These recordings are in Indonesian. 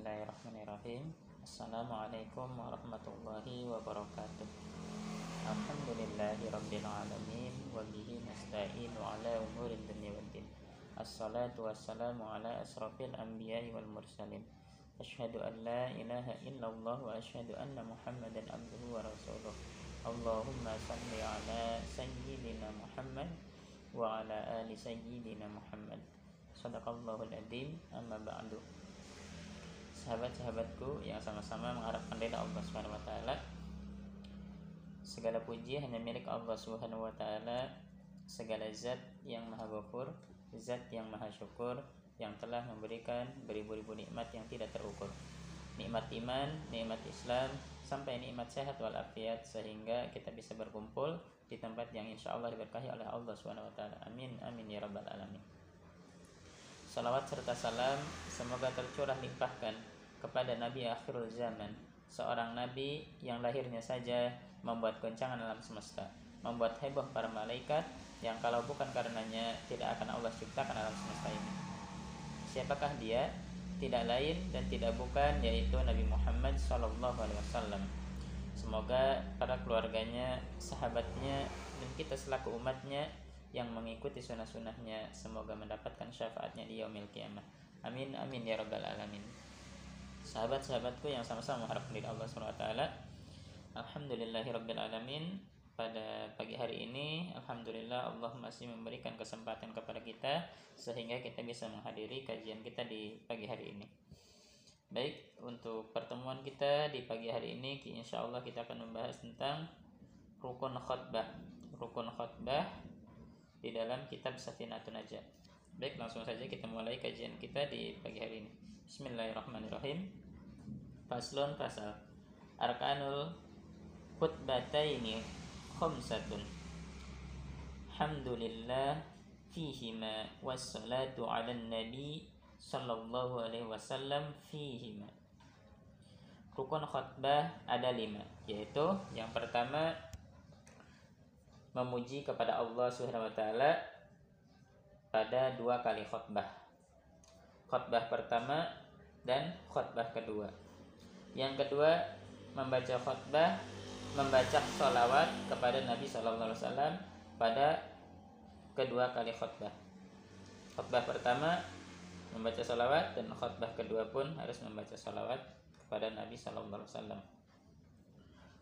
Bismillahirrahmanirrahim Assalamualaikum warahmatullahi wabarakatuh Alhamdulillahi rabbil alamin Wa bihi nasta'inu ala umurin dunia waddin Assalatu wassalamu ala asrafil anbiya wal mursalin Ashhadu an la ilaha illallah wa ashhadu anna muhammadan abduhu wa rasuluh Allahumma salli ala sayyidina Muhammad wa ala ali sayyidina Muhammad Sadaqallahul adzim amma ba'du sahabat-sahabatku yang sama-sama mengharapkan ridha Allah Subhanahu wa taala. Segala puji hanya milik Allah Subhanahu wa taala. Segala zat yang maha ghafur, zat yang maha syukur yang telah memberikan beribu-ribu nikmat yang tidak terukur. Nikmat iman, nikmat Islam, sampai nikmat sehat walafiat sehingga kita bisa berkumpul di tempat yang insya Allah diberkahi oleh Allah Subhanahu wa taala. Amin amin ya rabbal alamin. Salawat serta salam semoga tercurah limpahkan kepada Nabi akhirul zaman, seorang nabi yang lahirnya saja membuat goncangan alam semesta, membuat heboh para malaikat yang kalau bukan karenanya tidak akan Allah ciptakan alam semesta ini. Siapakah dia? Tidak lain dan tidak bukan yaitu Nabi Muhammad Shallallahu Alaihi Wasallam. Semoga para keluarganya, sahabatnya, dan kita selaku umatnya yang mengikuti sunnah-sunnahnya semoga mendapatkan syafaatnya di yaumil kiamah. Amin amin ya rabbal alamin. Sahabat-sahabatku yang sama-sama mengharapkan dari Allah SWT Alhamdulillahirabbil alamin. Pada pagi hari ini Alhamdulillah Allah masih memberikan kesempatan kepada kita Sehingga kita bisa menghadiri kajian kita di pagi hari ini Baik, untuk pertemuan kita di pagi hari ini Insya Allah kita akan membahas tentang Rukun khutbah Rukun khutbah di dalam kitab Safinatun Najah. Baik, langsung saja kita mulai kajian kita di pagi hari ini. Bismillahirrahmanirrahim. Paslon pasal Arkanul khutbataini khamsatun. Alhamdulillah fihima wassalatu ala nabi sallallahu alaihi wasallam fihima. Rukun khutbah ada lima, yaitu yang pertama memuji kepada Allah Subhanahu wa taala pada dua kali khutbah. Khutbah pertama dan khutbah kedua. Yang kedua membaca khutbah, membaca sholawat kepada Nabi Shallallahu Alaihi Wasallam pada kedua kali khutbah. Khutbah pertama membaca sholawat dan khutbah kedua pun harus membaca sholawat kepada Nabi Shallallahu Alaihi Wasallam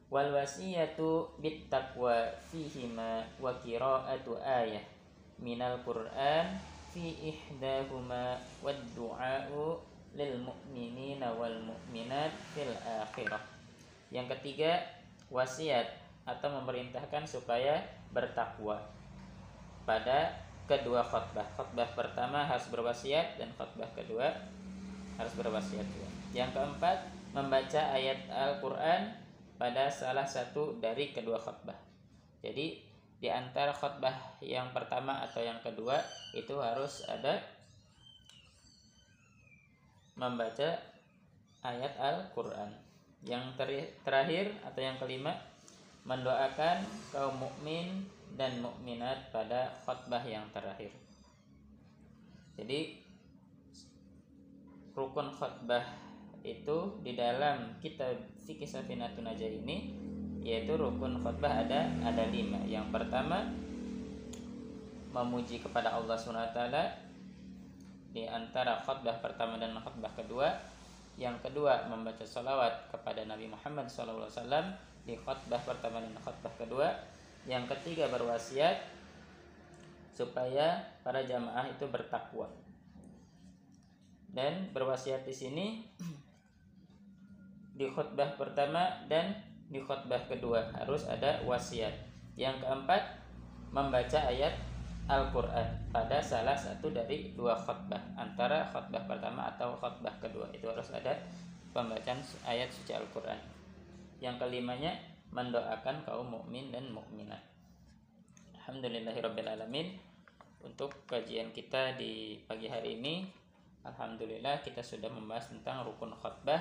wal wasiyatu bit taqwa fihima wa qira'atu ayah minal qur'an fi ihdahuma wad du'a'u lil mu'minina wal mu'minat fil akhirah. Yang ketiga wasiat atau memerintahkan supaya bertakwa pada kedua khutbah. Khutbah pertama harus berwasiat dan khutbah kedua harus berwasiat juga. Yang keempat membaca ayat Al-Quran pada salah satu dari kedua khutbah. Jadi di antara khutbah yang pertama atau yang kedua itu harus ada membaca ayat Al-Qur'an. Yang terakhir atau yang kelima mendoakan kaum mukmin dan mukminat pada khutbah yang terakhir. Jadi rukun khutbah itu di dalam kitab fikih Safinatun Najah ini yaitu rukun khutbah ada ada lima. Yang pertama memuji kepada Allah SWT di antara khutbah pertama dan khutbah kedua. Yang kedua membaca salawat kepada Nabi Muhammad SAW di khutbah pertama dan khutbah kedua. Yang ketiga berwasiat supaya para jamaah itu bertakwa. Dan berwasiat di sini di khutbah pertama dan di khutbah kedua harus ada wasiat. Yang keempat membaca ayat Al-Quran pada salah satu dari dua khutbah antara khutbah pertama atau khutbah kedua itu harus ada pembacaan ayat suci Al-Quran. Yang kelimanya mendoakan kaum mukmin dan mukminat. Alhamdulillahirobbilalamin untuk kajian kita di pagi hari ini Alhamdulillah kita sudah membahas tentang rukun khutbah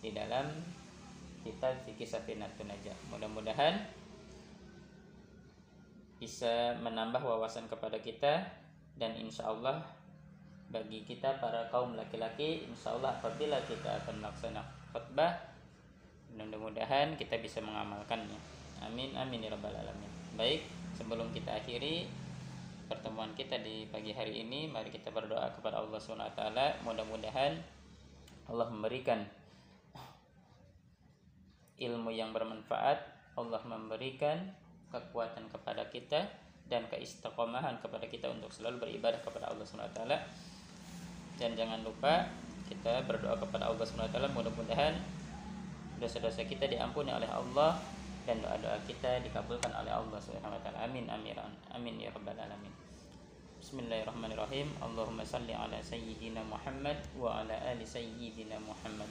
di dalam kitab fikih Safinatun Najah. Mudah-mudahan bisa menambah wawasan kepada kita dan insya Allah bagi kita para kaum laki-laki insya Allah apabila kita akan melaksanakan khutbah mudah-mudahan kita bisa mengamalkannya. Amin amin ya rabbal alamin. Baik sebelum kita akhiri pertemuan kita di pagi hari ini mari kita berdoa kepada Allah swt mudah-mudahan Allah memberikan ilmu yang bermanfaat Allah memberikan kekuatan kepada kita dan keistiqomahan kepada kita untuk selalu beribadah kepada Allah swt dan jangan lupa kita berdoa kepada Allah SWT mudah-mudahan dosa-dosa kita diampuni oleh Allah dan doa-doa kita dikabulkan oleh Allah Subhanahu. Amin amin amin ya rabbal alamin. Bismillahirrahmanirrahim. Allahumma salli ala sayyidina Muhammad wa ala ali sayyidina Muhammad.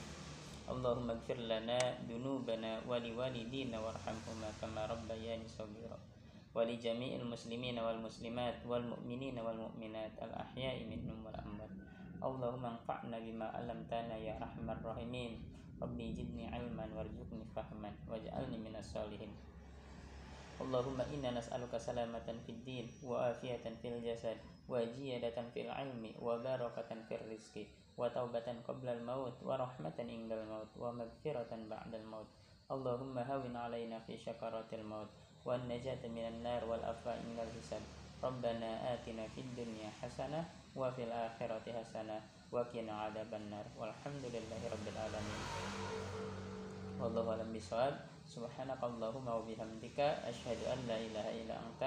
Allahumma ighfir lana dunubana wa liwalidina warhamhuma kama rabbayani shaghira. Wa li jami'il muslimina wal muslimat wal mu'minina wal mu'minat al ahya'i wal. Allahumma anfa'na bima 'allamtana ya arhamar rahimin. Rabbi zidni 'ilman warzuqni fahman waj'alni minas solihin. Allahumma inna nas'aluka salamatan fid din wa وتوبة قبل الموت ورحمة عند الموت ومغفرة بعد الموت. اللهم هون علينا في شكرات الموت والنجاة من النار والأفاء من الحساب. ربنا آتنا في الدنيا حسنة وفي الآخرة حسنة وقنا عذاب النار. والحمد لله رب العالمين. والله أعلم بصواب سبحانك اللهم وبحمدك أشهد أن لا إله إلا أنت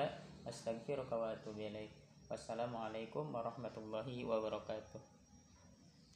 أستغفرك وأتوب إليك. والسلام عليكم ورحمة الله وبركاته.